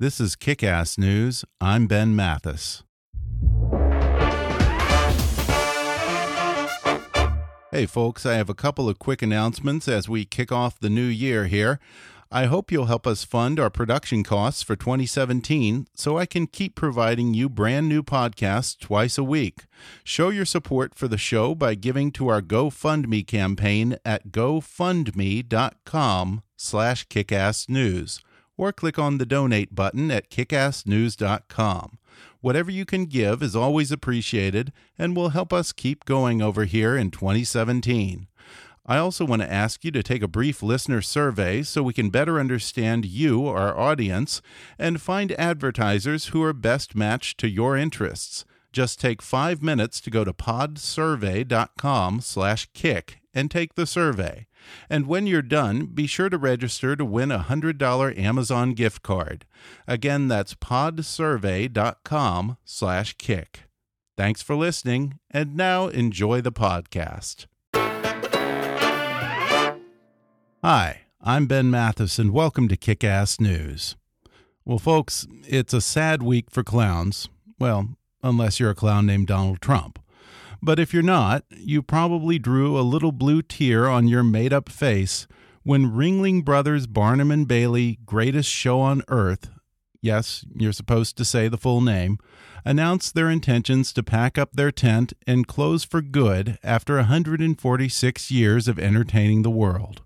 This is Kick Ass News. I'm Ben Mathis. Hey, folks, I have a couple of quick announcements as we kick off the new year here. I hope you'll help us fund our production costs for 2017 so I can keep providing you brand new podcasts twice a week. Show your support for the show by giving to our GoFundMe campaign at gofundme.com slash kickassnews or click on the donate button at kickassnews.com. Whatever you can give is always appreciated and will help us keep going over here in 2017. I also want to ask you to take a brief listener survey so we can better understand you, our audience, and find advertisers who are best matched to your interests. Just take five minutes to go to podsurvey.com slash kick and take the survey. And when you're done, be sure to register to win a $100 Amazon gift card. Again, that's podsurvey.com slash kick. Thanks for listening, and now enjoy the podcast. Hi, I'm Ben Mathis, and welcome to Kick Ass News. Well, folks, it's a sad week for clowns. Well, unless you're a clown named Donald Trump. But if you're not, you probably drew a little blue tear on your made up face when Ringling Brothers Barnum and Bailey Greatest Show on Earth yes, you're supposed to say the full name announced their intentions to pack up their tent and close for good after 146 years of entertaining the world.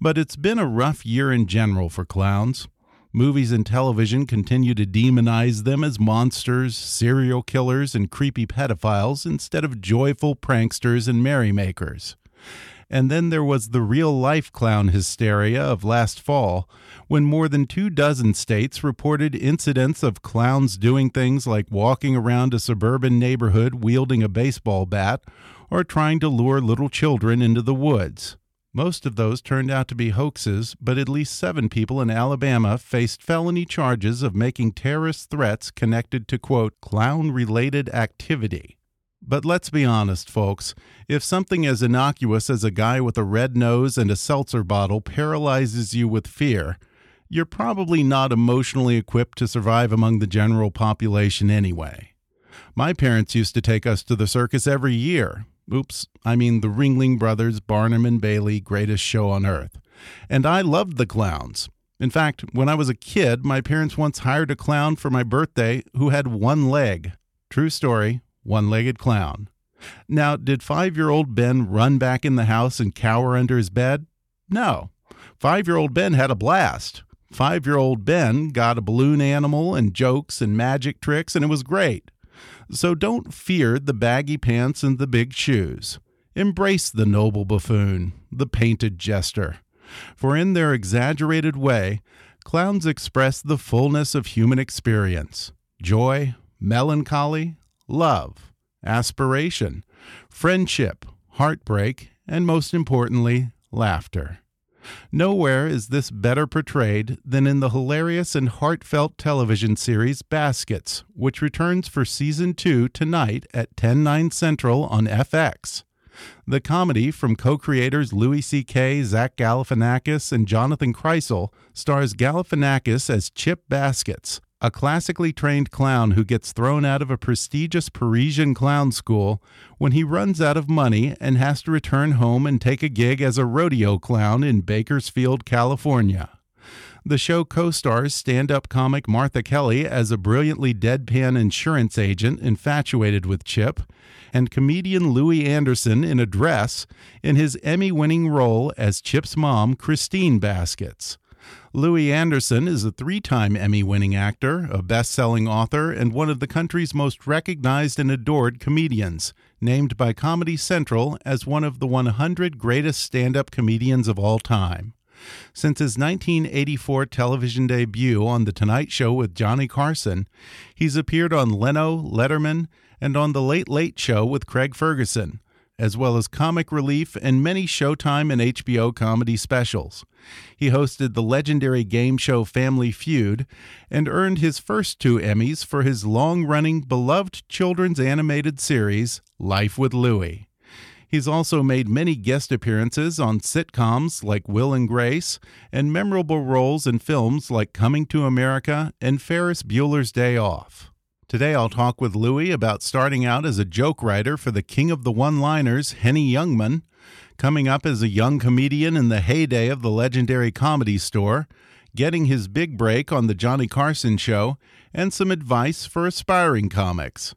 But it's been a rough year in general for clowns. Movies and television continue to demonize them as monsters, serial killers, and creepy pedophiles instead of joyful pranksters and merrymakers. And then there was the real life clown hysteria of last fall, when more than two dozen states reported incidents of clowns doing things like walking around a suburban neighborhood wielding a baseball bat or trying to lure little children into the woods. Most of those turned out to be hoaxes, but at least seven people in Alabama faced felony charges of making terrorist threats connected to, quote, clown related activity. But let's be honest, folks. If something as innocuous as a guy with a red nose and a seltzer bottle paralyzes you with fear, you're probably not emotionally equipped to survive among the general population anyway. My parents used to take us to the circus every year, Oops, I mean the Ringling Brothers Barnum and Bailey Greatest Show on Earth. And I loved the clowns. In fact, when I was a kid, my parents once hired a clown for my birthday who had one leg. True story, one legged clown. Now, did five year old Ben run back in the house and cower under his bed? No. Five year old Ben had a blast. Five year old Ben got a balloon animal and jokes and magic tricks, and it was great. So don't fear the baggy pants and the big shoes. Embrace the noble buffoon, the painted jester. For in their exaggerated way, clowns express the fullness of human experience joy, melancholy, love, aspiration, friendship, heartbreak, and most importantly, laughter. Nowhere is this better portrayed than in the hilarious and heartfelt television series Baskets, which returns for season 2 tonight at 10 9 Central on FX. The comedy from co-creators Louis C.K., Zach Galifianakis, and Jonathan Krisel stars Galifianakis as Chip Baskets, a classically trained clown who gets thrown out of a prestigious Parisian clown school when he runs out of money and has to return home and take a gig as a rodeo clown in Bakersfield, California. The show co stars stand up comic Martha Kelly as a brilliantly deadpan insurance agent infatuated with Chip, and comedian Louie Anderson in a dress in his Emmy winning role as Chip's mom, Christine Baskets. Louie Anderson is a three time Emmy winning actor, a best selling author, and one of the country's most recognized and adored comedians, named by Comedy Central as one of the 100 greatest stand up comedians of all time. Since his 1984 television debut on The Tonight Show with Johnny Carson, he's appeared on Leno, Letterman, and on The Late Late Show with Craig Ferguson as well as comic relief and many Showtime and HBO comedy specials. He hosted the legendary game show Family Feud and earned his first two Emmys for his long running, beloved children's animated series, Life with Louie. He's also made many guest appearances on sitcoms like Will and Grace and memorable roles in films like Coming to America and Ferris Bueller's Day Off. Today I'll talk with Louie about starting out as a joke writer for the king of the one liners, Henny Youngman, coming up as a young comedian in the heyday of the legendary comedy store, getting his big break on The Johnny Carson Show, and some advice for aspiring comics.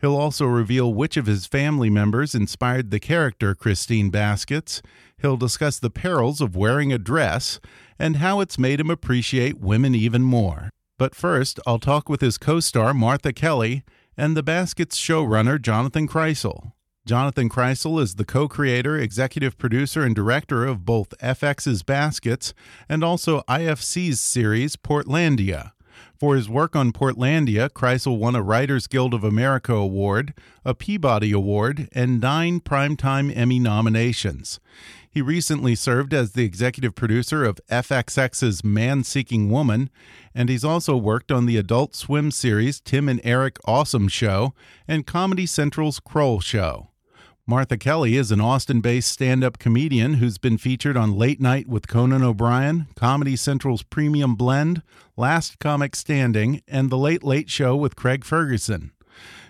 He'll also reveal which of his family members inspired the character Christine Baskets. He'll discuss the perils of wearing a dress and how it's made him appreciate women even more. But first, I'll talk with his co star Martha Kelly and the Baskets showrunner Jonathan Krisel. Jonathan Krisel is the co creator, executive producer, and director of both FX's Baskets and also IFC's series Portlandia. For his work on Portlandia, Krisel won a Writers Guild of America award, a Peabody Award, and nine Primetime Emmy nominations. He recently served as the executive producer of FXX's Man Seeking Woman, and he's also worked on the Adult Swim series Tim and Eric Awesome Show and Comedy Central's Kroll Show. Martha Kelly is an Austin based stand up comedian who's been featured on Late Night with Conan O'Brien, Comedy Central's Premium Blend, Last Comic Standing, and The Late Late Show with Craig Ferguson.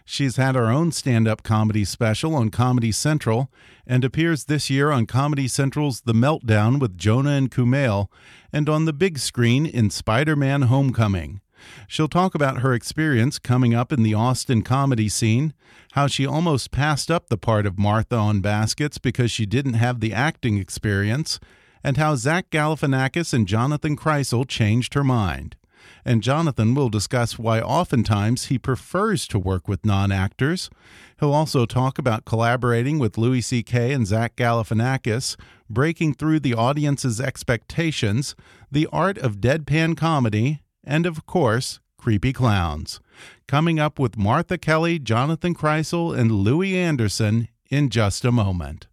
She's had her own stand up comedy special on Comedy Central and appears this year on Comedy Central's The Meltdown with Jonah and Kumail and on the big screen in Spider Man Homecoming. She'll talk about her experience coming up in the Austin comedy scene, how she almost passed up the part of Martha on Baskets because she didn't have the acting experience, and how Zach Galifianakis and Jonathan Krisel changed her mind and Jonathan will discuss why oftentimes he prefers to work with non actors. He'll also talk about collaborating with Louis C.K. and Zach Galifianakis, breaking through the audience's expectations, the art of deadpan comedy, and of course, creepy clowns. Coming up with Martha Kelly, Jonathan Krisel, and Louie Anderson in just a moment.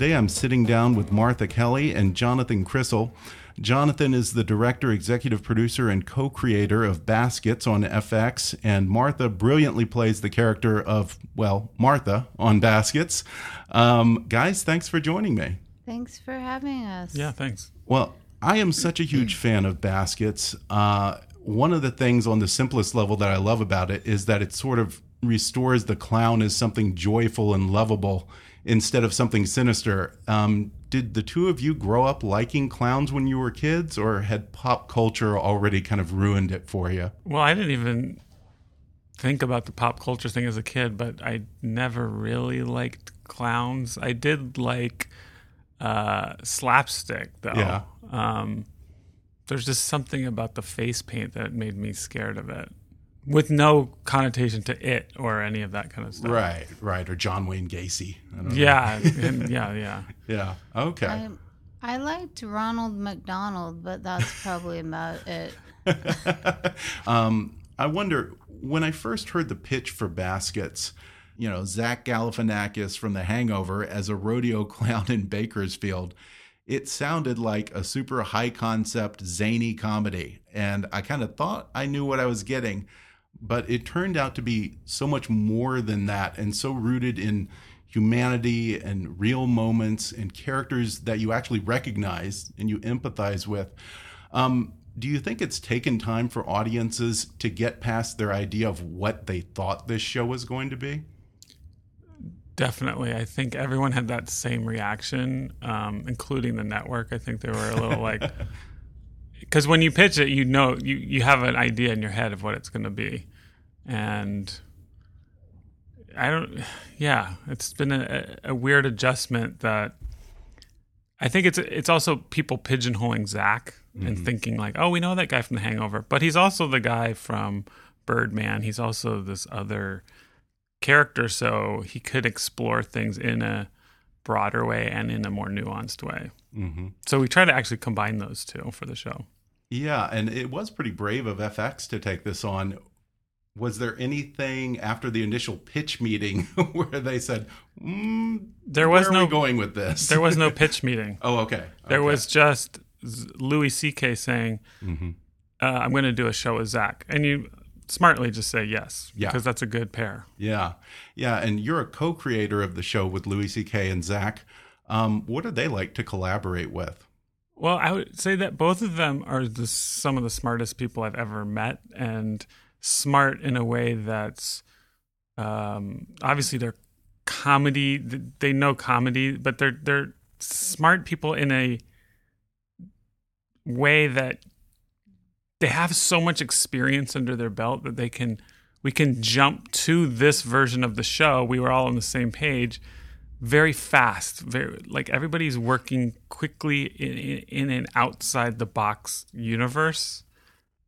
Today I'm sitting down with Martha Kelly and Jonathan Krisel. Jonathan is the director, executive producer, and co creator of Baskets on FX, and Martha brilliantly plays the character of, well, Martha on Baskets. Um, guys, thanks for joining me. Thanks for having us. Yeah, thanks. Well, I am such a huge fan of Baskets. Uh, one of the things on the simplest level that I love about it is that it sort of restores the clown as something joyful and lovable instead of something sinister. Um, did the two of you grow up liking clowns when you were kids, or had pop culture already kind of ruined it for you? Well, I didn't even think about the pop culture thing as a kid, but I never really liked clowns. I did like uh, slapstick, though. Yeah. Um, there's just something about the face paint that made me scared of it with no connotation to it or any of that kind of stuff. Right, right. Or John Wayne Gacy. yeah, and, yeah, yeah. Yeah. Okay. I, I liked Ronald McDonald, but that's probably about it. um, I wonder when I first heard the pitch for Baskets, you know, Zach Galifianakis from The Hangover as a rodeo clown in Bakersfield. it sounded like a super high concept, zany comedy. And I kind of thought I knew what I was getting, but it turned out to be so much more than that and so rooted in humanity and real moments and characters that you actually recognize and you empathize with. Um, do you think it's taken time for audiences to get past their idea of what they thought this show was going to be? Definitely. I think everyone had that same reaction, um, including the network. I think they were a little like, because when you pitch it, you know, you, you have an idea in your head of what it's going to be. And I don't, yeah, it's been a, a weird adjustment that I think it's it's also people pigeonholing Zach mm-hmm. and thinking like, oh, we know that guy from The Hangover, but he's also the guy from Birdman. He's also this other character, so he could explore things in a broader way and in a more nuanced way. Mm-hmm. So we try to actually combine those two for the show. Yeah, and it was pretty brave of FX to take this on. Was there anything after the initial pitch meeting where they said, mm, "There was no going with this"? There was no pitch meeting. oh, okay. There okay. was just Louis C.K. saying, mm-hmm. uh, "I'm going to do a show with Zach," and you smartly just say yes yeah. because that's a good pair. Yeah, yeah, and you're a co-creator of the show with Louis C.K. and Zach. Um, what are they like to collaborate with? Well, I would say that both of them are the, some of the smartest people I've ever met, and smart in a way that's um, obviously they're comedy. They know comedy, but they're they're smart people in a way that they have so much experience under their belt that they can we can jump to this version of the show. We were all on the same page very fast very like everybody's working quickly in, in an outside the box universe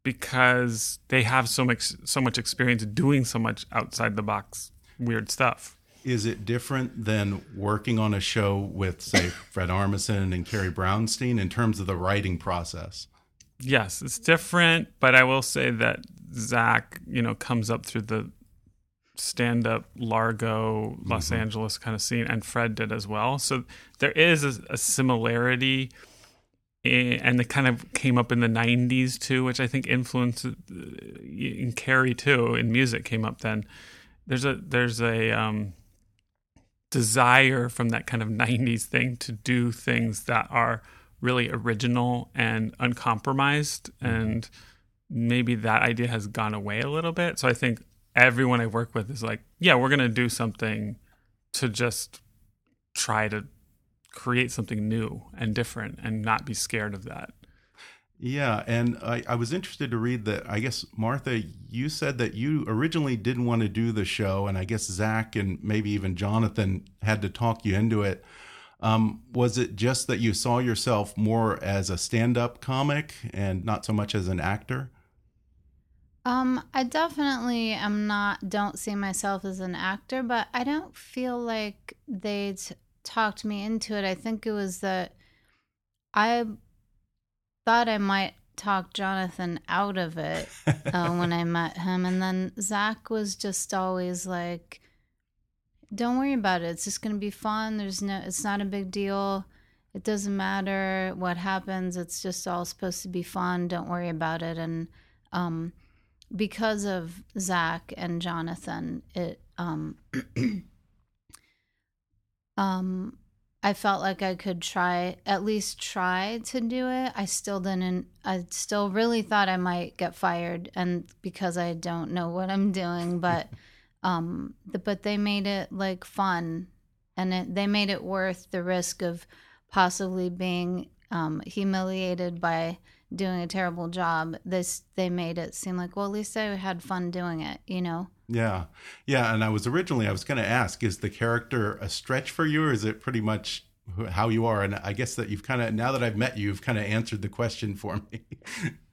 because they have so much so much experience doing so much outside the box weird stuff. Is it different than working on a show with say fred armisen and carrie brownstein in terms of the writing process? Yes it's different but i will say that zach you know comes up through the stand up Largo, Los mm-hmm. Angeles kind of scene, and Fred did as well. So there is a, a similarity. In, and it kind of came up in the 90s too, which I think influenced uh, in Carrie too, in music came up then. There's a there's a um, desire from that kind of 90s thing to do things that are really original and uncompromised mm-hmm. and maybe that idea has gone away a little bit so i think everyone I work with is like, yeah, we're going to do something to just try to create something new and different and not be scared of that. Yeah, and I, I, was interested to read that. I guess Martha, you said that you originally didn't want to do the show, and I guess Zach and maybe even Jonathan had to talk you into it. Um, was it just that you saw yourself more as a stand-up comic and not so much as an actor? Um, I definitely am not don't see myself as an actor, but I don't feel like they talked me into it. I think it was that I thought I might talk Jonathan out of it uh, when I met him, and then Zach was just always like, "Don't worry about it. It's just gonna be fun. There's no. It's not a big deal." It doesn't matter what happens. It's just all supposed to be fun. Don't worry about it. And um, because of Zach and Jonathan, it um um I felt like I could try at least try to do it. I still didn't I still really thought I might get fired and because I don't know what I'm doing, but um the, but they made it like fun and it, they made it worth the risk of possibly being um, humiliated by doing a terrible job this they made it seem like well at least i had fun doing it you know? Yeah. Yeah and i was originally i was going to ask is the character a stretch for you or is it pretty much how you are? And i guess that you've kind of now that i've met you you've kind of answered the question for me.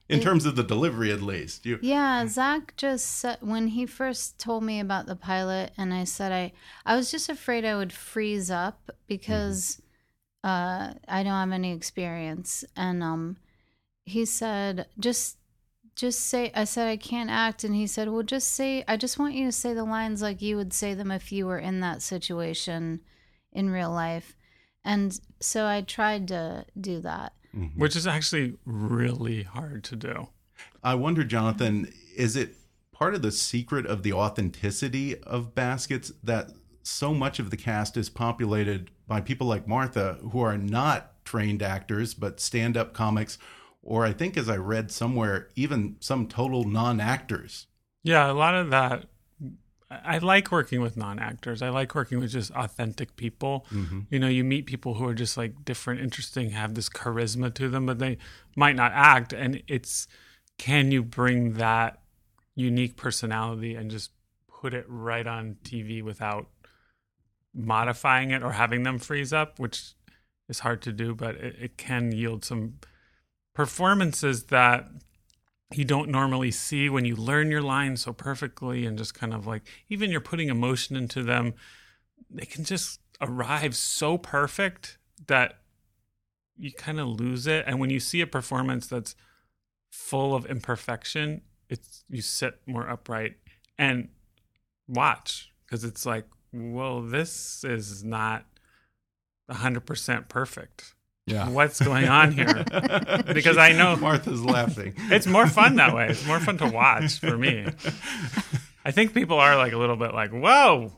In terms of the delivery at least you yeah zach just said when he first told me about the pilot and i said i i was just afraid i would freeze up because mm-hmm. uh i don't have any experience and um he said, just just say I said I can't act and he said, "Well, just say I just want you to say the lines like you would say them if you were in that situation in real life." And so I tried to do that. Mm-hmm. which is actually really hard to do. I wonder, Jonathan, is it part of the secret of the authenticity of Baskets that so much of the cast is populated by people like Martha who are not trained actors but stand up comics, or I think, as I read somewhere, even some total non actors? Yeah, a lot of that. I I like working with non-actors. I like working with just authentic people. Mm-hmm. You know, you meet people who are just like different, interesting, have this charisma to them, but they might not act. And it's can you bring that unique personality and just put it right on TV without modifying it or having them freeze up, which is hard to do, but it, it can yield some performances that you don't normally see when you learn your lines so perfectly and just kind of like even you're putting emotion into them they can just arrive so perfect that you kind of lose it. And when you see a performance that's full of imperfection it's you sit more upright and watch because it's like well this is not 100% perfect Yeah. what's going on here Because I know- Martha's laughing. it's more fun that way. It's more fun to watch for me. I think people are like a little bit like, "Whoa,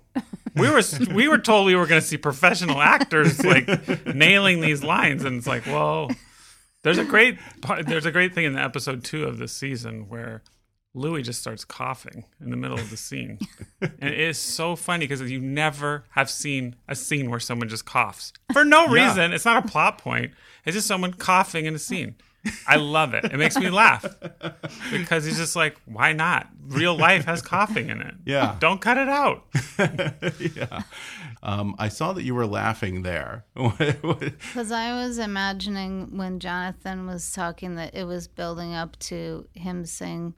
we were we were told we were going to see professional actors like nailing these lines," and it's like, "Whoa." there's a great there's a great thing in the episode two of this season where Louis just starts coughing in the middle of the scene, and it is so funny because you never have seen a scene where someone just coughs for no Yeah. reason. It's not a plot point. It's just someone coughing in a scene. I love it. It makes me laugh because he's just like, why not? Real life has coughing in it. Yeah. Don't cut it out. yeah. Um, I saw that you were laughing there. Because I was imagining when Jonathan was talking that it was building up to him saying,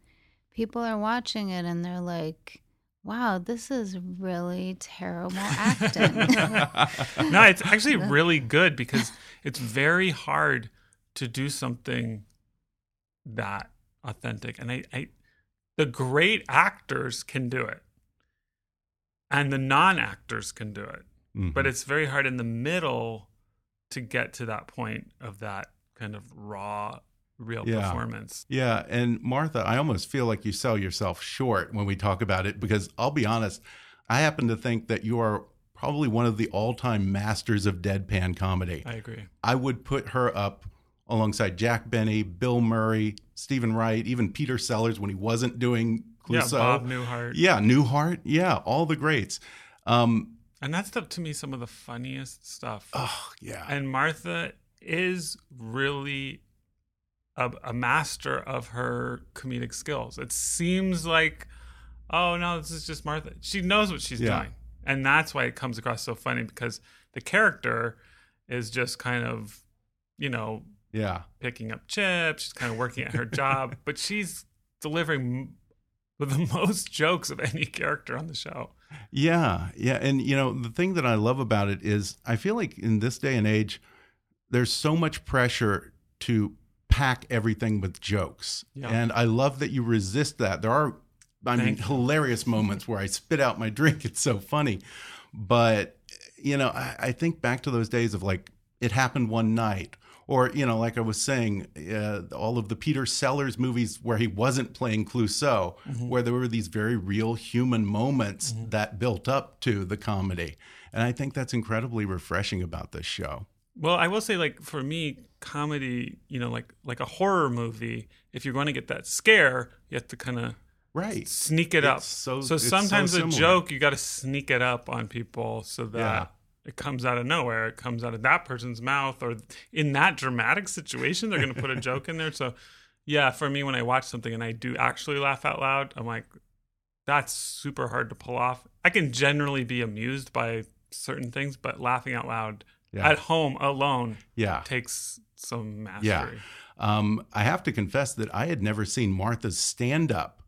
People are watching it and they're like, wow, this is really terrible acting. no, it's actually really good because it's very hard to do something that authentic. And I, I the great actors can do it. And the non-actors can do it. Mhm. But it's very hard in the middle to get to that point of that kind of raw real Yeah. performance. Yeah, and Martha, I almost feel like you sell yourself short when we talk about it because I'll be honest, I happen to think that you are probably one of the all-time masters of deadpan comedy. I agree. I would put her up alongside Jack Benny, Bill Murray, Steven Wright, even Peter Sellers when he wasn't doing Clouseau. Yeah, Bob Newhart. Yeah, Newhart. Yeah, all the greats. Um, And that's the, to me some of the funniest stuff. oh, yeah. And Martha is really a, a master of her comedic skills. It seems like, oh no, this is just Martha. She knows what she's Yeah. doing, and that's why it comes across so funny because the character is just kind of, you know, yeah. picking up chips. She's kind of working at her job, but she's delivering the most jokes of any character on the show. Yeah, yeah, and you know the thing that I love about it is I feel like in this day and age, there's so much pressure to pack everything with jokes, Yeah. and I love that you resist that. There are, I mean, hilarious moments where I spit out my drink. It's so funny, but you know, I, I think back to those days of like it happened one night. Or you know, like I was saying, uh, all of the Peter Sellers movies where he wasn't playing Clouseau, where there were these very real human moments that built up to the comedy, and I think that's incredibly refreshing about this show. Well, I will say, like for me, comedy, you know, like like a horror movie, if you're going to get that scare, you have to kind of Right? sneak it It's up. so- so it's so sometimes a joke, you got to sneak it up on people so that Yeah. it comes out of nowhere. It comes out of that person's mouth, or in that dramatic situation, they're going to put a joke in there. So, yeah, for me, when I watch something and I do actually laugh out loud, I'm like, that's super hard to pull off. I can generally be amused by certain things, but laughing out loud Yeah. at home alone Yeah. takes some mastery. Yeah. Um, I have to confess that I had never seen Martha's stand up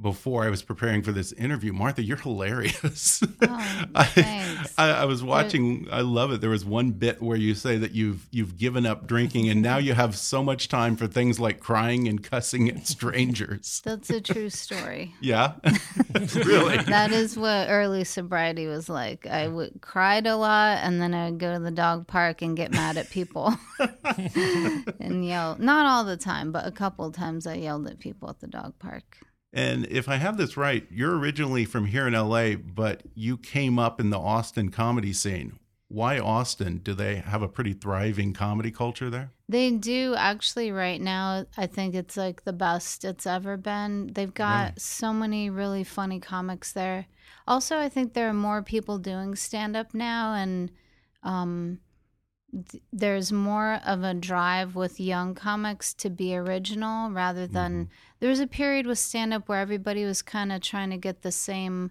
before I was preparing for this interview. Martha, you're hilarious. Oh, I, thanks. I, I, was watching. I love it. There was one bit where you say that you've you've given up drinking, and now you have so much time for things like crying and cussing at strangers. That's a true story. yeah, really. That is what early sobriety was like. I would cried a lot, and then I would go to the dog park and get mad at people and yell. Not all the time, but a couple times I yelled at people at the dog park. And if I have this right, you're originally from here in LA, but you came up in the Austin comedy scene. Why Austin? Do they have a pretty thriving comedy culture there? They do actually right now. I think it's like the best it's ever been. They've got really? so many really funny comics there. Also, I think there are more people doing stand up now and um there's more of a drive with young comics to be original rather than mm-hmm. There was a period with stand up where everybody was kind of trying to get the same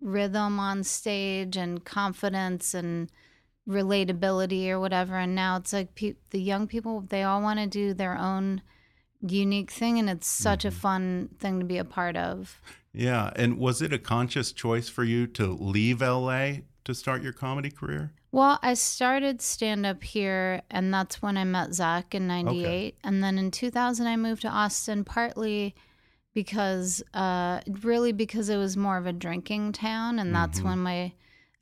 rhythm on stage and confidence and relatability or whatever and now it's like pe- the young people they all want to do their own unique thing and it's such mm-hmm. a fun thing to be a part of yeah and was it a conscious choice for you to leave LA to start your comedy career well, I started stand up here, and that's when I met Zach in 98. Okay. And then in 2000, I moved to Austin, partly because, uh, really because it was more of a drinking town. And that's mm-hmm. when my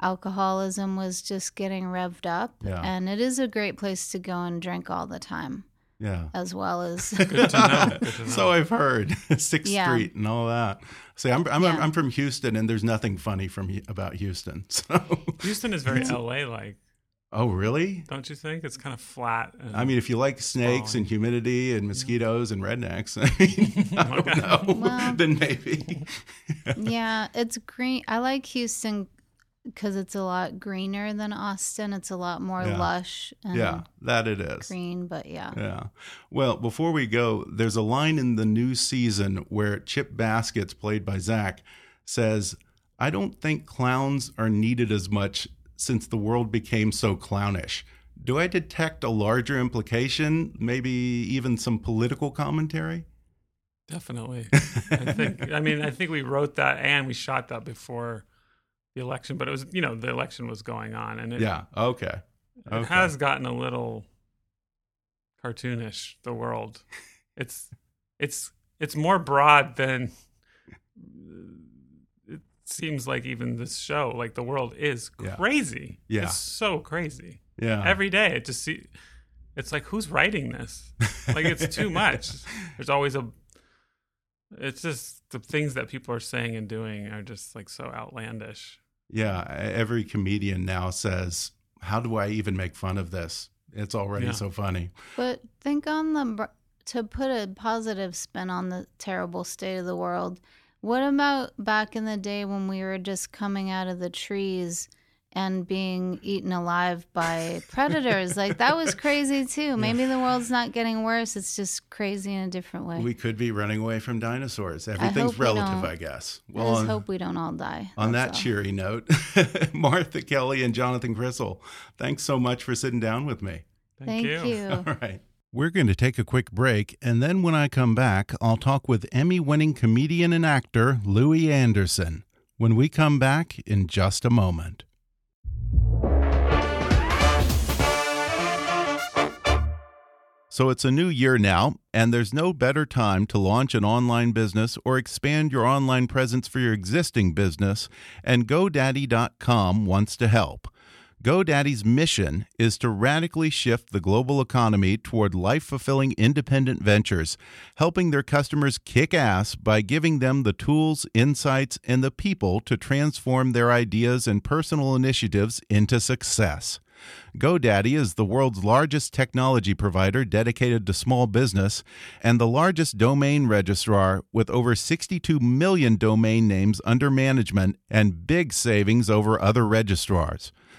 alcoholism was just getting revved up. Yeah. And it is a great place to go and drink all the time. Yeah. As well as. Good to know. Good to know. so I've heard. Sixth yeah. Street and all that. See, I'm I'm, yeah. I'm from Houston, and there's nothing funny from about Houston. So Houston is very LA like. Oh, really? Don't you think it's kind of flat? I mean, if you like snakes and humidity and mosquitoes and rednecks, I mean, I don't know, well, then maybe. yeah, it's green. I like Houston because it's a lot greener than Austin. It's a lot more yeah. lush. yeah, that it is. Green, but yeah. Yeah. Well, before we go, there's a line in the new season where Chip Baskets, played by Zach, says, I don't think clowns are needed as much since the world became so clownish. Do I detect a larger implication, maybe even some political commentary? Definitely. I think I mean I think we wrote that and we shot that before the election, but it was you know the election was going on, and it, yeah, okay, it has gotten a little cartoonish. The world, it's it's it's more broad than it seems like. Even this show, like the world is crazy. Yeah, it's so crazy. Yeah, every day it just see. It's like who's writing this? Like it's too much. There's always a it's just the things that people are saying and doing are just like so outlandish. Yeah, every comedian now says, "How do I even make fun of this? It's already yeah. so funny." But think on the to put a positive spin on the terrible state of the world. What about back in the day when we were just coming out of the trees and being eaten alive by predators. like that was crazy too. Maybe yeah. the world's not getting worse. It's just crazy in a different way. We could be running away from dinosaurs. Everything's relative, I guess. Well, I just on, hope we don't all die. On that all. cheery note, Martha Kelly and Jonathan Krisel, thanks so much for sitting down with me. Thank, Thank you. you. All right. We're going to take a quick break, and then when I come back, I'll talk with Emmy winning comedian and actor Louie Anderson when we come back in just a moment. So it's a new year now, and there's no better time to launch an online business or expand your online presence for your existing business, and GoDaddy.com wants to help. GoDaddy's mission is to radically shift the global economy toward life fulfilling independent ventures, helping their customers kick ass by giving them the tools, insights, and the people to transform their ideas and personal initiatives into success. GoDaddy is the world's largest technology provider dedicated to small business and the largest domain registrar with over 62 million domain names under management and big savings over other registrars.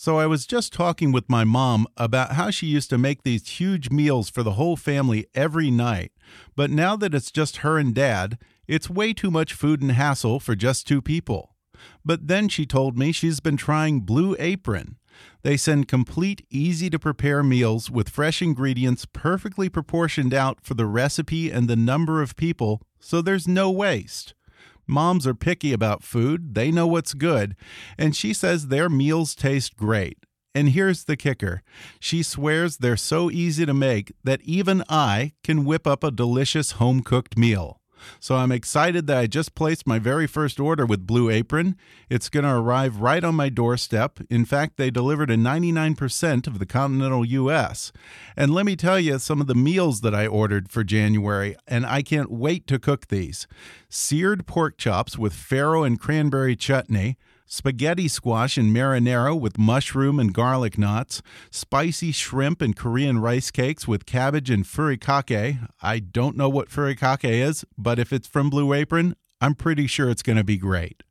So I was just talking with my mom about how she used to make these huge meals for the whole family every night. But now that it's just her and dad, it's way too much food and hassle for just two people. But then she told me she's been trying Blue Apron. They send complete, easy to prepare meals with fresh ingredients perfectly proportioned out for the recipe and the number of people, so there's no waste. Moms are picky about food, they know what's good, and she says their meals taste great. And here's the kicker she swears they're so easy to make that even I can whip up a delicious home cooked meal. So I'm excited that I just placed my very first order with Blue Apron. It's going to arrive right on my doorstep. In fact, they delivered in 99% of the continental U.S. And let me tell you some of the meals that I ordered for January, and I can't wait to cook these seared pork chops with farro and cranberry chutney spaghetti squash and marinara with mushroom and garlic knots, spicy shrimp and Korean rice cakes with cabbage and furikake. I don't know what furikake is, but if it's from Blue Apron, I'm pretty sure it's going to be great.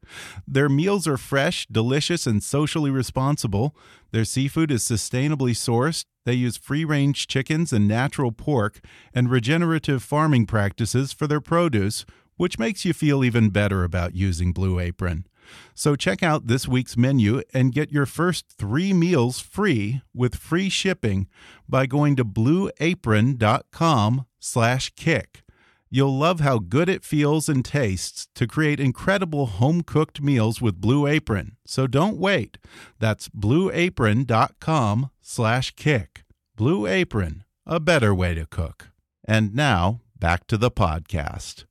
Their meals are fresh, delicious, and socially responsible. Their seafood is sustainably sourced. They use free range chickens and natural pork and regenerative farming practices for their produce, which makes you feel even better about using Blue Apron. So check out this week's menu and get your first three meals free with free shipping by going to blueapron.com slash kick. You'll love how good it feels and tastes to create incredible home-cooked meals with Blue Apron. So don't wait. That's blueapron.com slash kick. Blue Apron, a better way to cook. And now, back to the podcast.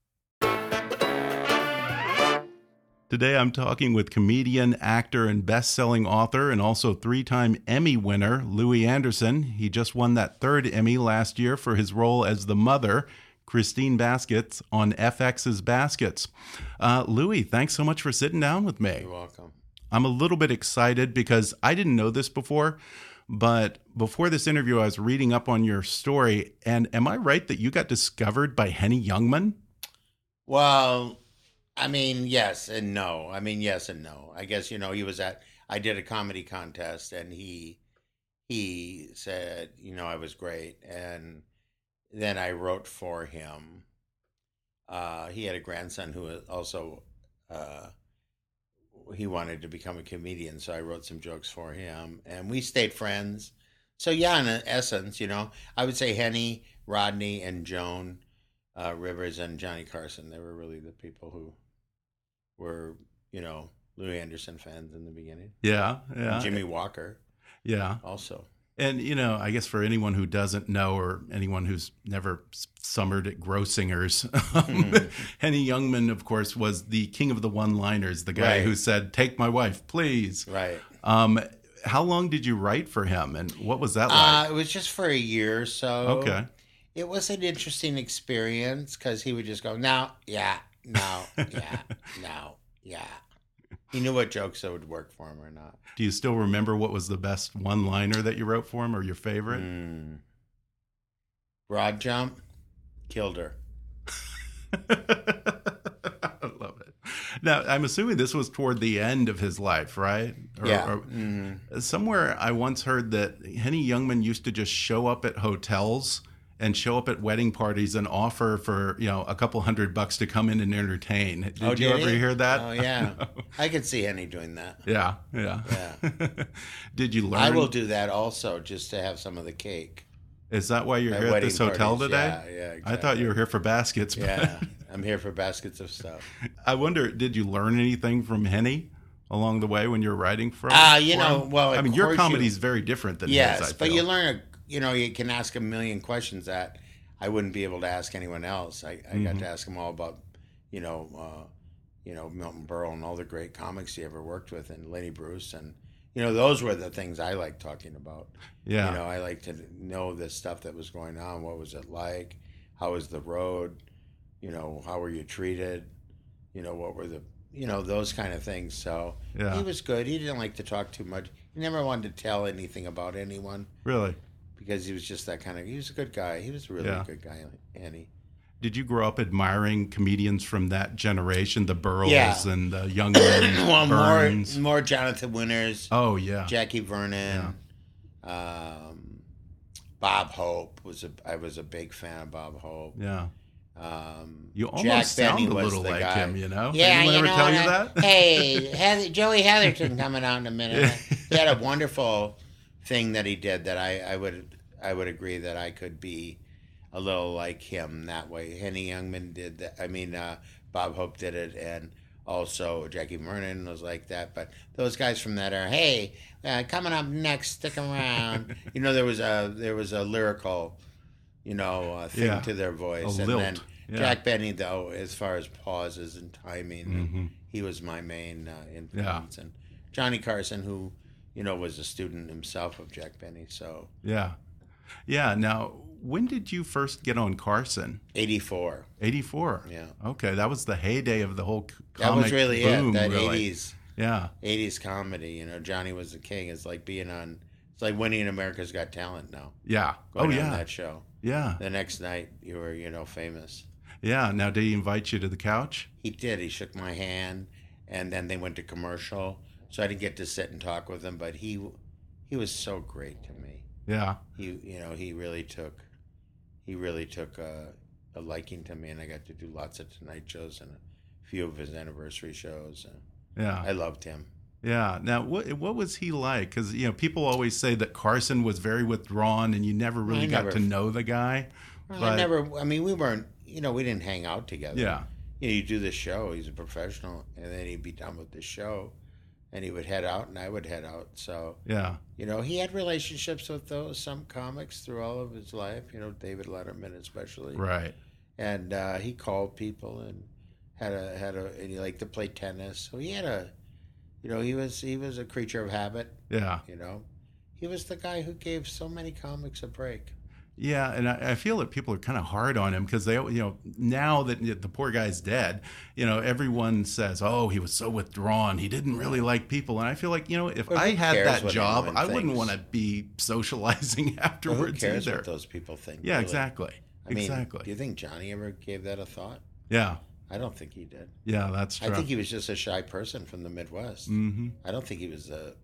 Today I'm talking with comedian, actor, and best selling author, and also three time Emmy winner, Louie Anderson. He just won that third Emmy last year for his role as the mother, Christine Baskets, on FX's Baskets. Uh, Louie, thanks so much for sitting down with me. You're welcome. I'm a little bit excited because I didn't know this before, but before this interview, I was reading up on your story. And am I right that you got discovered by Henny Youngman? Well, I mean, yes and no. I mean, yes and no. I guess you know he was at. I did a comedy contest, and he he said, you know, I was great, and then I wrote for him. Uh, he had a grandson who also uh, he wanted to become a comedian, so I wrote some jokes for him, and we stayed friends. So yeah, in essence, you know, I would say Henny, Rodney, and Joan uh, Rivers and Johnny Carson. They were really the people who were, you know, Louie Anderson fans in the beginning. Yeah, yeah. Jimmie Walker. Yeah. Also. And you know, I guess for anyone who doesn't know, or anyone who's never summered at Grossinger's, mm. Henny Youngman, of course, was the king of the one-liners, the guy right. who said, "Take my wife, please." Right. Um, how long did you write for him, and what was that like? Uh, it was just for a year or so. Okay. It was an interesting experience because he would just go, "Now, yeah, no, yeah, no, yeah." He knew what jokes that would work for him or not. Do you still remember what was the best one liner that you wrote for him or your favorite? Mm. Broad jump, killed her. I love it. Now, I'm assuming this was toward the end of his life, right? Or, yeah. Or, mm-hmm. Somewhere I once heard that Henny Youngman used to just show up at hotels and show up at wedding parties and offer for you know a couple hundred bucks to come in and entertain. Did, oh, did you ever he? hear that? Oh yeah, I could see Henny doing that. Yeah, yeah, yeah. did you learn? I will do that also, just to have some of the cake. Is that why you're at here at this hotel parties. today? Yeah, yeah. Exactly. I thought you were here for baskets. Yeah, I'm here for baskets of stuff. I wonder, did you learn anything from Henny? along the way when you're writing from? Ah, uh, you know, well, I mean, your comedy is very different than yes, his. but you learn a you know, you can ask a million questions that I wouldn't be able to ask anyone else. I, I mm-hmm. got to ask him all about, you know, uh, you know Milton Berle and all the great comics he ever worked with, and Lenny Bruce, and you know, those were the things I like talking about. Yeah. You know, I like to know the stuff that was going on. What was it like? How was the road? You know, how were you treated? You know, what were the, you know, those kind of things. So Yeah. he was good. He didn't like to talk too much. He never wanted to tell anything about anyone really? Because he was just that kind of, he was a good guy. He was a really Yeah. good guy, Annie. Did you grow up admiring comedians from that generation, the Burrows Yeah. and the Young well, Burns? more, more Jonathan Winters, oh yeah, Jackie Vernon, um, Bob Hope was a, I was a big fan of Bob Hope. yeah. Um, You almost Jack sound Benny a little like guy. him, you know? Yeah, Anyone you ever know, tell you uh, that? hey, Heather, Joey Heatherton coming out in a minute. he had a wonderful thing that he did that I, I would I would agree that I could be a little like him that way. Henny Youngman did that. I mean, uh, Bob Hope did it, and also Jackie Vernon was like that. But those guys from that era, hey, uh, coming up next, stick around. you know, there was a there was a lyrical, you know, uh, thing Yeah. to their voice, A and lilt. then Yeah. Jack Benny though, as far as pauses and timing, Mhm. he was my main uh, influence, and Johnny Carson, who you know was a student himself of Jack Benny, so Yeah, yeah. Now, when did you first get on Carson? eighty four. Eighty four. Yeah. Okay, that was the heyday of the whole That was really boom. it. That really. eighties Yeah. eighties comedy. You know, Johnny was the king. It's like being on. It's like winning America's Got Talent now. Yeah. Going oh on yeah. that show. Yeah. The next night, you were you know famous. Yeah. Now, did he invite you to the couch? He did. He shook my hand, and then they went to commercial. So I didn't get to sit and talk with him, but he he was so great to me. Yeah. He you know he really took he really took a, a liking to me, and I got to do lots of Tonight shows and a few of his anniversary shows. And Yeah. I loved him. Yeah. Now, what what was he like? Because you know, people always say that Carson was very withdrawn, and you never really I got never- to know the guy. Well, But- I never. I mean, we weren't. You know, we didn't hang out together. Yeah. You know, you do the show. He's a professional, and then he'd be done with the show, and he would head out, and I would head out. So Yeah. you know, he had relationships with those some comics through all of his life. You know, David Letterman especially. Right. and uh, he called people and had a had a and he liked to play tennis. So he had a, you know, he was he was a creature of habit. Yeah. You know, he was the guy who gave so many comics a break. Yeah, and I, I feel that people are kind of hard on him because they, you know, now that the poor guy's dead, you know, everyone says, "Oh, he was so withdrawn. He didn't really like people." And I feel like, you know, if Well, I had that job, I wouldn't want to be socializing But who afterwards cares either. what those people think? yeah, really? exactly. I mean, exactly. do you think Johnny ever gave that a thought? yeah, I don't think he did. yeah, that's true. I think he was just a shy person from the Midwest. hmm I don't think he was a.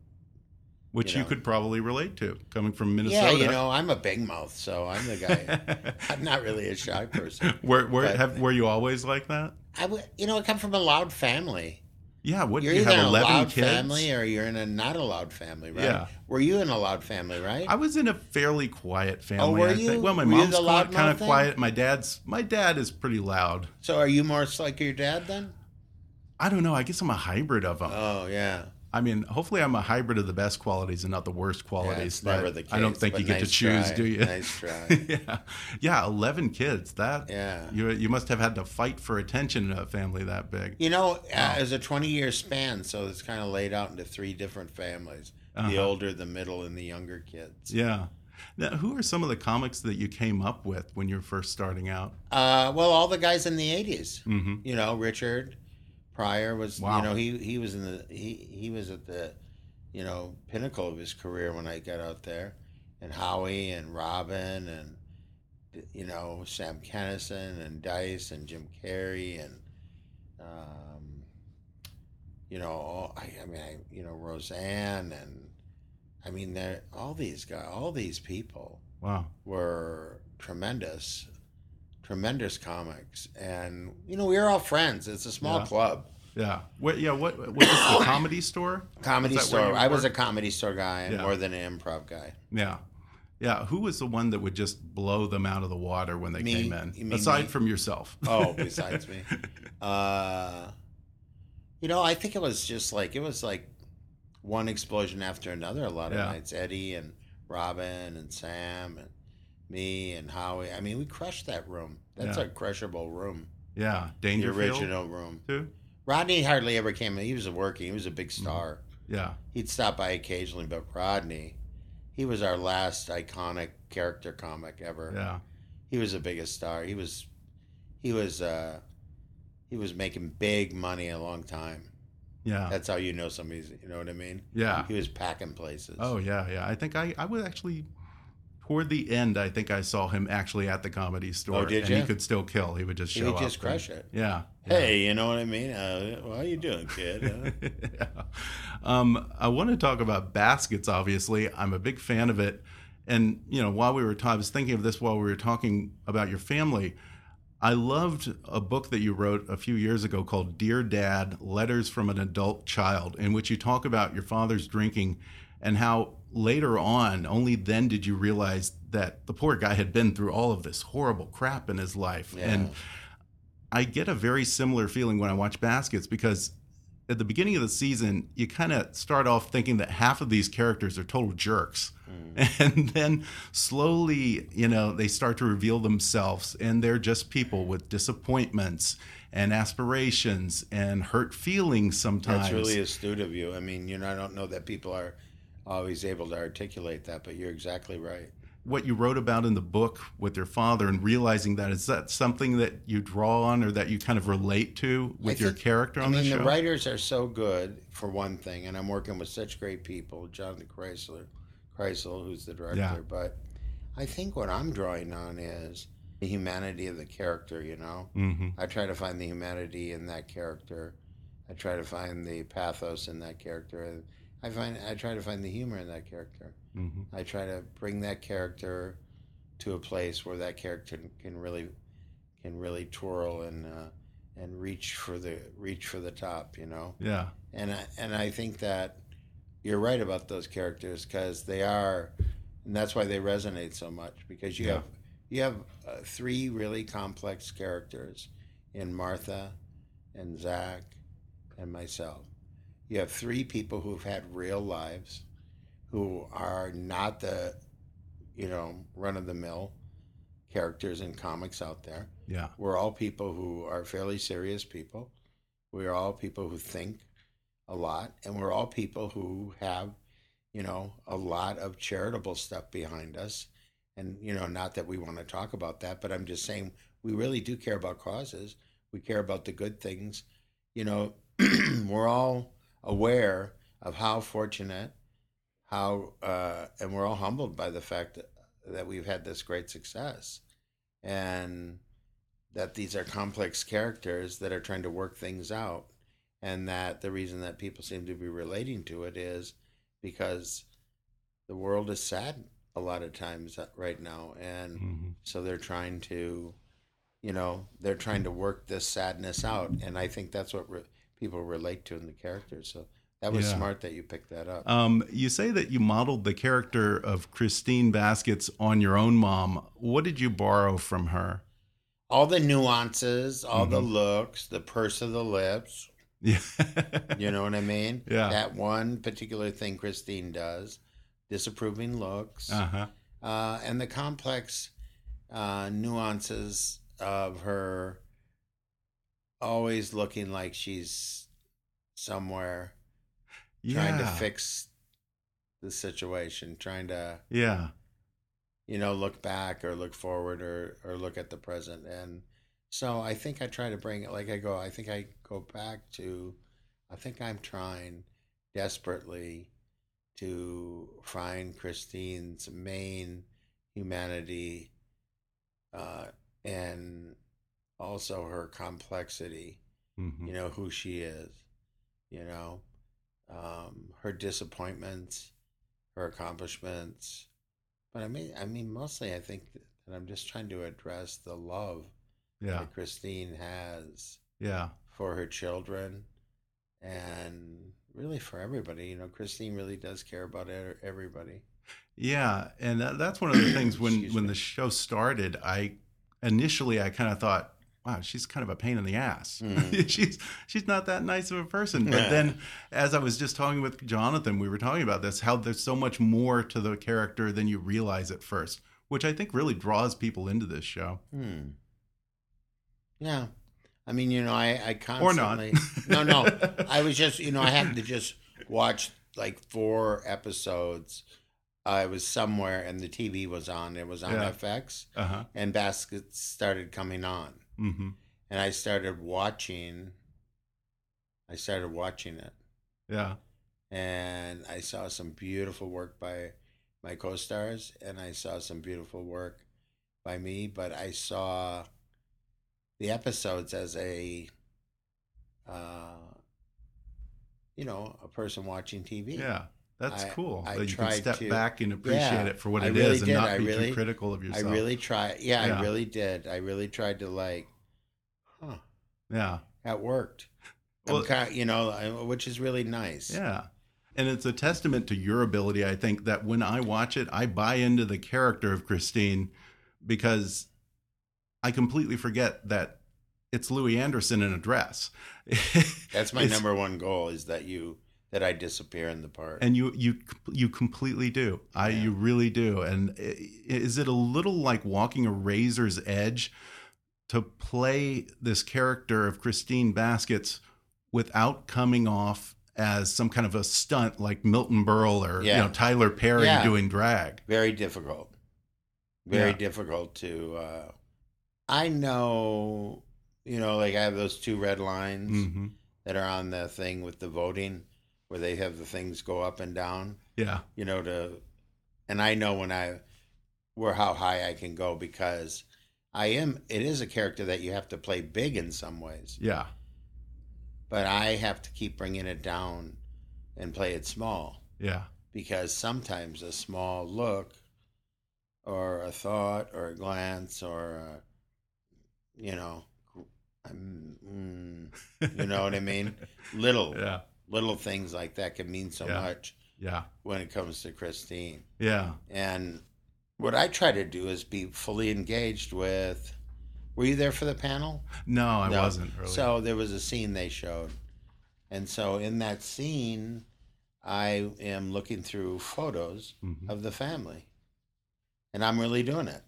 Which you you, could probably relate to, coming from Minnesota. Yeah, you know, I'm a big mouth, so I'm the guy. I'm not really a shy person. were were, but- have, were you always like that? I would, you know, I come from a loud family. Yeah. What You're you have in a loud kids? family or you're in a not a loud family, right? Yeah. Were you in a loud family, right? I was in a fairly quiet oh, family. Oh, were you? Well, my Were mom's kind of then? quiet. My dad's my dad is pretty loud. so are you more like your dad then? I don't know. I guess I'm a hybrid of them. Oh yeah. I mean, hopefully, I'm a hybrid of the best qualities and not the worst qualities. but never the case. I don't think you get to choose, try. do you? Nice try. yeah, yeah. Eleven kids. That Yeah. You you must have had to fight for attention in a family that big. You know, uh, it was a 20 year span, so it's kind of laid out into three different families the Uh-huh. older, the middle, and the younger kids. Yeah. Now, who are some of the comics that you came up with when you were first starting out? Uh, well, all the guys in the 80s. Mm-hmm. You know, Richard Pryor was, Wow. you know, he, he was in the, he, he was at the, you know, pinnacle of his career when I got out there. And Howie and Robin and, you know, Sam Kinison and Dice and Jim Carrey and, um, you know, all, I, I mean, I, you know, Roseanne and, I mean, they're all these guys, all these people Wow. were tremendous, tremendous comics, and you know we were all friends. It's a small Yeah. club, Yeah. What? Yeah. What? What was the comedy store? comedy Is that where store. I was a comedy store guy Yeah. more than an improv guy. Yeah. Yeah. Who was the one that would just blow them out of the water when they Me. came in? Aside me? from yourself. Oh, besides me, uh, you know, I think it was just like it was like one explosion after another. A lot of Yeah. nights, Eddie and Robin and Sam and me and Howie. I mean, we crushed that room. That's Yeah. a crushable room. Yeah. The Dangerfield original room. too. Rodney hardly ever came in. He was working. He was a big star. Yeah. He'd stop by occasionally, but Rodney, he was our last iconic character comic ever. Yeah. He was the biggest star. He was, he was, uh, he was making big money a long time. Yeah. That's how you know somebody's. You know what I mean? Yeah. He was packing places. Oh yeah, yeah. I think I I was actually toward the end. I think I saw him actually at the comedy store. Oh, did and he could still kill. He would just He show would up. just and- crush it. Yeah. Hey, you know what I mean? Uh, well, how you doing, kid? Uh, yeah. um, I want to talk about baskets. Obviously, I'm a big fan of it. And you know, while we were, I was thinking of this while we were talking about your family. I loved a book that you wrote a few years ago called "Dear Dad: Letters from an Adult Child," in which you talk about your father's drinking and how later on, only then did you realize that the poor guy had been through all of this horrible crap in his life. Yeah. And I get a very similar feeling when I watch baskets because at the beginning of the season, you kind of start off thinking that half of these characters are total jerks. Mm. And then slowly, you know, they start to reveal themselves and they're just people with disappointments and aspirations and hurt feelings sometimes. that's really astute of you. I mean, you know, I don't know that people are always able to articulate that, but you're exactly right. what you wrote about in the book with your father and realizing that is that something that you draw on or that you kind of relate to with I your character on I mean, the show? the writers are so good for one thing, and I'm working with such great people, Jonathan Krisel, Krisel, who's the director. Yeah. But I think what I'm drawing on is the humanity of the character. You know, hmm I try to find the humanity in that character. I try to find the pathos in that character. I find I try to find the humor in that character. hmm I try to bring that character to a place where that character can really can really twirl and uh, and reach for the reach for the top, you know. Yeah. And I, and I think that you're right about those characters because they are, and that's why they resonate so much because you Yeah. have you have uh, three really complex characters in Martha and Zach and myself. You have three people who've had real lives, who are not the, you know, run of the mill characters in comics out there. Yeah. We're all people who are fairly serious people. We're all people who think a lot, and we're all people who have, you know, a lot of charitable stuff behind us. And, you know, not that we want to talk about that, but I'm just saying we really do care about causes. We care about the good things. You know, we're all aware of how fortunate, how, uh, and we're all humbled by the fact that, that we've had this great success. And, that these are complex characters that are trying to work things out. And that the reason that people seem to be relating to it is because the world is sad a lot of times right now. And hmm so they're trying to you know they're trying to work this sadness out. And i think that's what re- people relate to in the characters so that was Yeah. smart that you picked that up Um, you say that you modeled the character of Christine Baskets on your own mom. What did you borrow from her? all the nuances all the Mhm. looks the purse of the lips Yeah. You know what I mean? Yeah. That one particular thing Christine does, disapproving looks, Uh huh. uh, and the complex uh, nuances of her always looking like she's somewhere trying to fix the situation, trying to, Yeah. you know, look back or look forward or, or look at the present. And so I think I try to bring it, like I go, I think I go back to, I think I'm trying desperately to find Christine's main humanity uh, and also her complexity, Mhm. you know, who she is, you know, um, her disappointments, her accomplishments. But I mean, I mean, mostly I think that I'm just trying to address the love Yeah. that Christine has Yeah. for her children and really for everybody. You know, Christine really does care about everybody. Yeah, and that, that's one of the things when Excuse when me. the show started, I initially I kind of thought, wow, she's kind of a pain in the ass. Mhm. she's she's not that nice of a person. But then as I was just talking with Jonathan, we were talking about this how there's so much more to the character than you realize at first, which I think really draws people into this show. Hmm. Yeah. I mean, you know, I, I Or not. constantly. no, no. I was just, you know, I happened to just watch like four episodes. I was somewhere and the TV was on. It was on Yeah. FX, Uh huh. and baskets started coming on, Mm-hmm. and I started watching. I started watching it, Yeah. and I saw some beautiful work by my co-stars, and I saw some beautiful work by me. But I saw the episodes as a, uh, you know, a person watching TV. Yeah. That's I- cool. I that you can step to- back and appreciate Yeah, it for what it is really and did. not I be really- too critical of yourself. I really tried. Yeah, Yeah. I really did. I really tried to like, huh, Yeah. that worked. Well- you know, which is really nice. Yeah. And it's a testament to your ability, I think, that when I watch it, I buy into the character of Christine because I completely forget that it's Louie Anderson in a dress. That's my number one goal is that you that I disappear in the part. And you you you completely do. I Yeah. you really do. And is it a little like walking a razor's edge to play this character of Christine Baskets without coming off as some kind of a stunt like Milton Berle or Yeah. you know Tyler Perry Yeah. doing drag? very difficult. Very difficult to. Uh, I know, you know, like I have those two red lines hmm that are on the thing with the voting, where they have the things go up and down. Yeah. you know to and i know when i where how high i can go because i am it is a character that you have to play big in some ways Yeah. but i have to keep bringing it down and play it small Yeah. because sometimes a small look or a thought or a glance or a, you know I'm, mm, you know what i mean little Yeah. Little things like that can mean so Yeah. much Yeah. when it comes to christine Yeah. And what I try to do is be fully engaged with. Were you there for the panel? No, I No. wasn't really. So there was a scene they showed. And so in that scene, I am looking through photos Mhm. of the family. And I'm really doing it.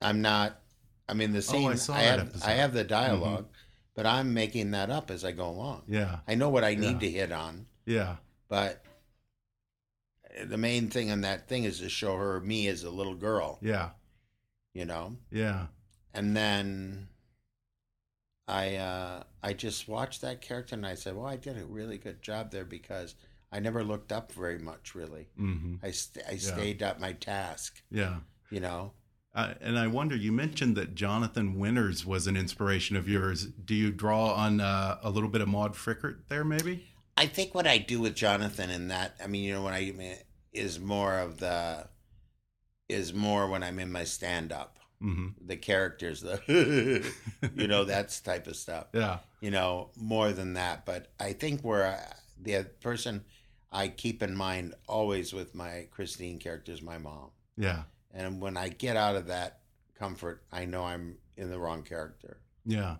I'm not, I mean, the scene. Oh, I saw I, have, episode. Mm-hmm. I have the dialog but I'm making that up as I go along. yeah. I know what I need Yeah. to hit on. Yeah. but the main thing on that thing is to show her me as a little girl, Yeah. you know. Yeah. And then I uh, I just watched that character and I said, well, I did a really good job there because I never looked up very much, really. hmm I st- I stayed at my task, Yeah. you know. Uh, and I wonder, you mentioned that Jonathan Winters was an inspiration of yours. Do you draw on uh, a little bit of Maude Frickert there, maybe? I think what I do with Jonathan in that, I mean, you know, when I mean, is more of the is more when I'm in my stand up. hmm The characters, the you know, that's type of stuff. Yeah. you know, more than that. But I think where I, the person I keep in mind always with my Christine character is my mom. Yeah. And when I get out of that comfort, I know I'm in the wrong character. Yeah.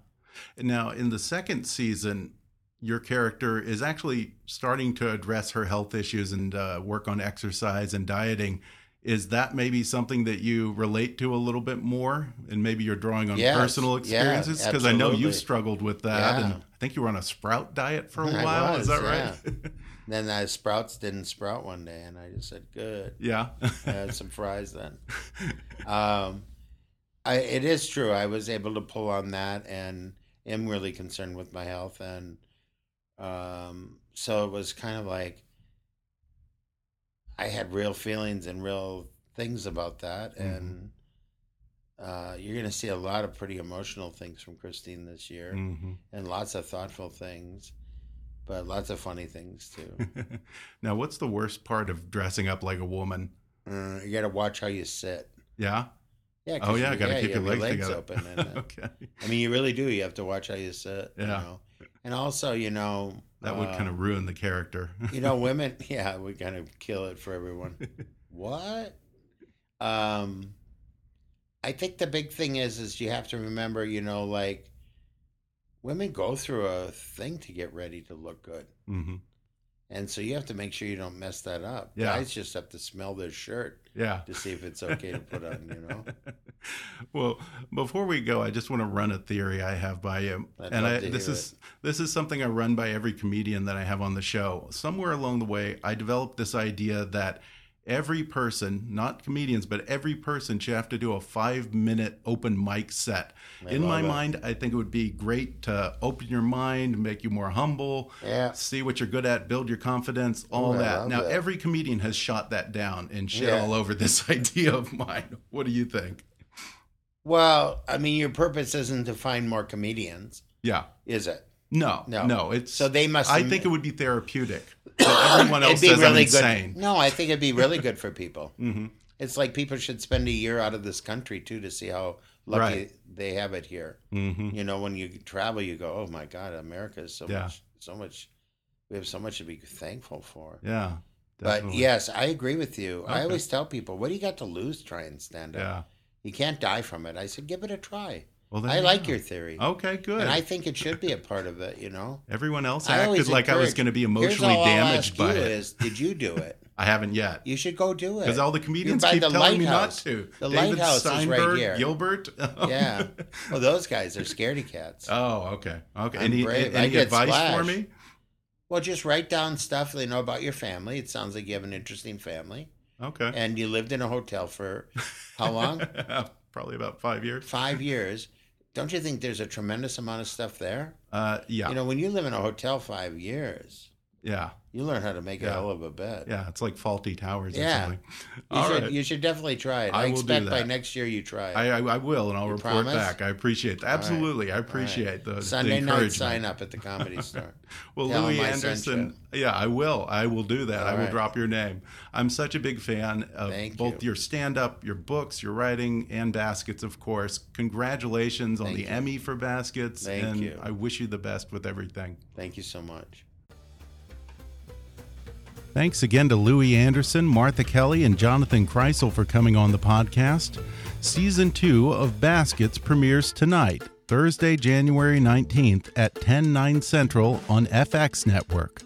Now, in the second season, your character is actually starting to address her health issues and uh, work on exercise and dieting. Is that maybe something that you relate to a little bit more? And maybe you're drawing on Yes, personal experiences? Because I know you've struggled with that. Yeah. And I think you were on a sprout diet for a I while. was, Is that right? Then the sprouts didn't sprout one day, and I just said, "Good." yeah. I had some fries then. Um, I, it is true. I was able to pull on that, and am really concerned with my health, and um, so it was kind of like I had real feelings and real things about that, Mhm. and uh, you're going to see a lot of pretty emotional things from Christine this year, hmm and lots of thoughtful things, but lots of funny things too. now, what's the worst part of dressing up like a woman? uh, you got to watch how you sit. Yeah. Yeah. Oh yeah, you- got to yeah, keep you your legs, together. open. And, okay. I mean, you really do. You have to watch how you sit. You Yeah. know? And also, you know, That would uh, kind of ruin the character. you know, women. Yeah, we kind of kill it for everyone. what? Um, I think the big thing is, is you have to remember, you know, like women go through a thing to get ready to look good, hmm And so you have to make sure you don't mess that up. Yeah. Guys just have to smell their shirt Yeah. to see if it's okay to put on, you know? well, before we go, I just want to run a theory I have by you, I'd and I, this is this is something I run by every comedian that I have on the show. Somewhere along the way, I developed this idea that every person, not comedians, but every person should have to do a five minute open mic set. I In my it. mind, I think it would be great to open your mind, make you more humble, Yeah. see what you're good at, build your confidence, all Ooh, that. Now, that. every comedian has shot that down and shit Yeah. all over this idea of mine. What do you think? Well, I mean, your purpose isn't to find more comedians, Yeah. is it? No, No. no, It's So they must. I think it would be therapeutic. Everyone else says I'm insane. good. No, I think it'd be really good for people. hmm It's like people should spend a year out of this country too to see how lucky Right. they have it here. hmm You know, when you travel, you go, "Oh my God, America is so Yeah. much, so much. We have so much to be thankful for." Yeah. But yes, I agree with you. I always tell people, "What do you got to lose? Try and stand up. Yeah. You can't die from it." I said, "Give it a try." Well, I you like go. your theory, Okay, good. and I think it should be a part of it. You know, Everyone else I acted like I was going to be emotionally damaged by it. Is, did you do it? I haven't yet. You should go do it. Because all the comedians keep the telling me not to. The David lighthouse is right here. Gilbert. yeah. Well, those guys are scaredy cats. oh, okay. Okay. I'm Any, brave. Any advice for me? Well, just write down stuff they know about your family. It sounds like you have an interesting family, Okay. and you lived in a hotel for how long? Probably about five years. Five years. Don't you think there's a tremendous amount of stuff there? Uh, yeah. You know, when you live in a hotel five years, yeah. You learn how to make a hell of a bed. Yeah. It's like Fawlty Towers or Yeah. something. You should right. you should definitely try it. I I, will do expect by next year you try it. I, I, I will, and I'll You report promise? back. I appreciate that. All right. Absolutely. I appreciate the, the Sunday night sign up at the comedy store. Well, Tell Louie Anderson, yeah, I will. I will do that. I will right. drop your name. I'm such a big fan of Thank both you. your stand up, your books, your writing, and Baskets, of course. Congratulations on the you. Emmy for Baskets. Thank and you. I wish you the best with everything. Thank you so much. Thanks again to Louie Anderson, Martha Kelly, and Jonathan Krisel for coming on the podcast. Season 2 of Baskets premieres tonight, Thursday, January 19th at 10, 9 Central on FX Network.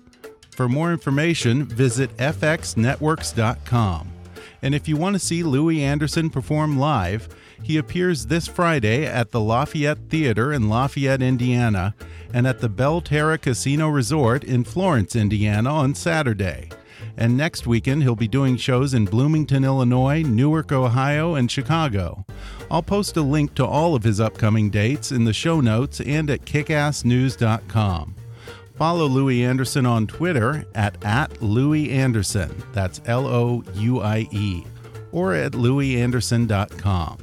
For more information, visit fxnetworks.com. And if you want to see Louie Anderson perform live, he appears this Friday at the Lafayette Theater in Lafayette, Indiana, and at the Belterra Casino Resort in Florence, Indiana on Saturday. And next weekend, he'll be doing shows in Bloomington, Illinois, Newark, Ohio, and Chicago. I'll post a link to all of his upcoming dates in the show notes and at kickassnews.com. Follow Louie Anderson on Twitter at, at Louie Anderson. That's L O U I E. Or at louieanderson.com.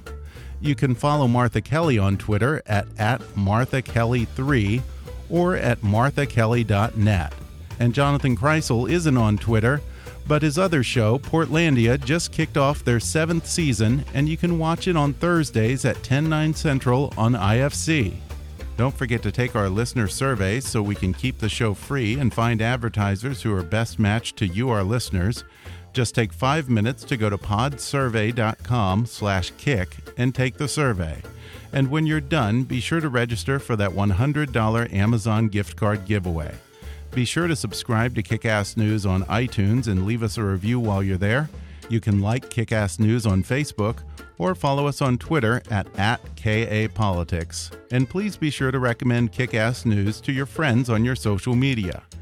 You can follow Martha Kelly on Twitter at, at MarthaKelly3 or at marthakelly.net. And Jonathan Krisel isn't on Twitter, but his other show, Portlandia, just kicked off their seventh season, and you can watch it on Thursdays at 10, 9 Central on IFC. Don't forget to take our listener survey so we can keep the show free and find advertisers who are best matched to you, our listeners. Just take five minutes to go to podsurvey.com slash kick and take the survey. And when you're done, be sure to register for that $100 Amazon gift card giveaway. Be sure to subscribe to Kickass News on iTunes and leave us a review while you're there. You can like Kickass News on Facebook or follow us on Twitter at, at KAPolitics. And please be sure to recommend Kickass News to your friends on your social media.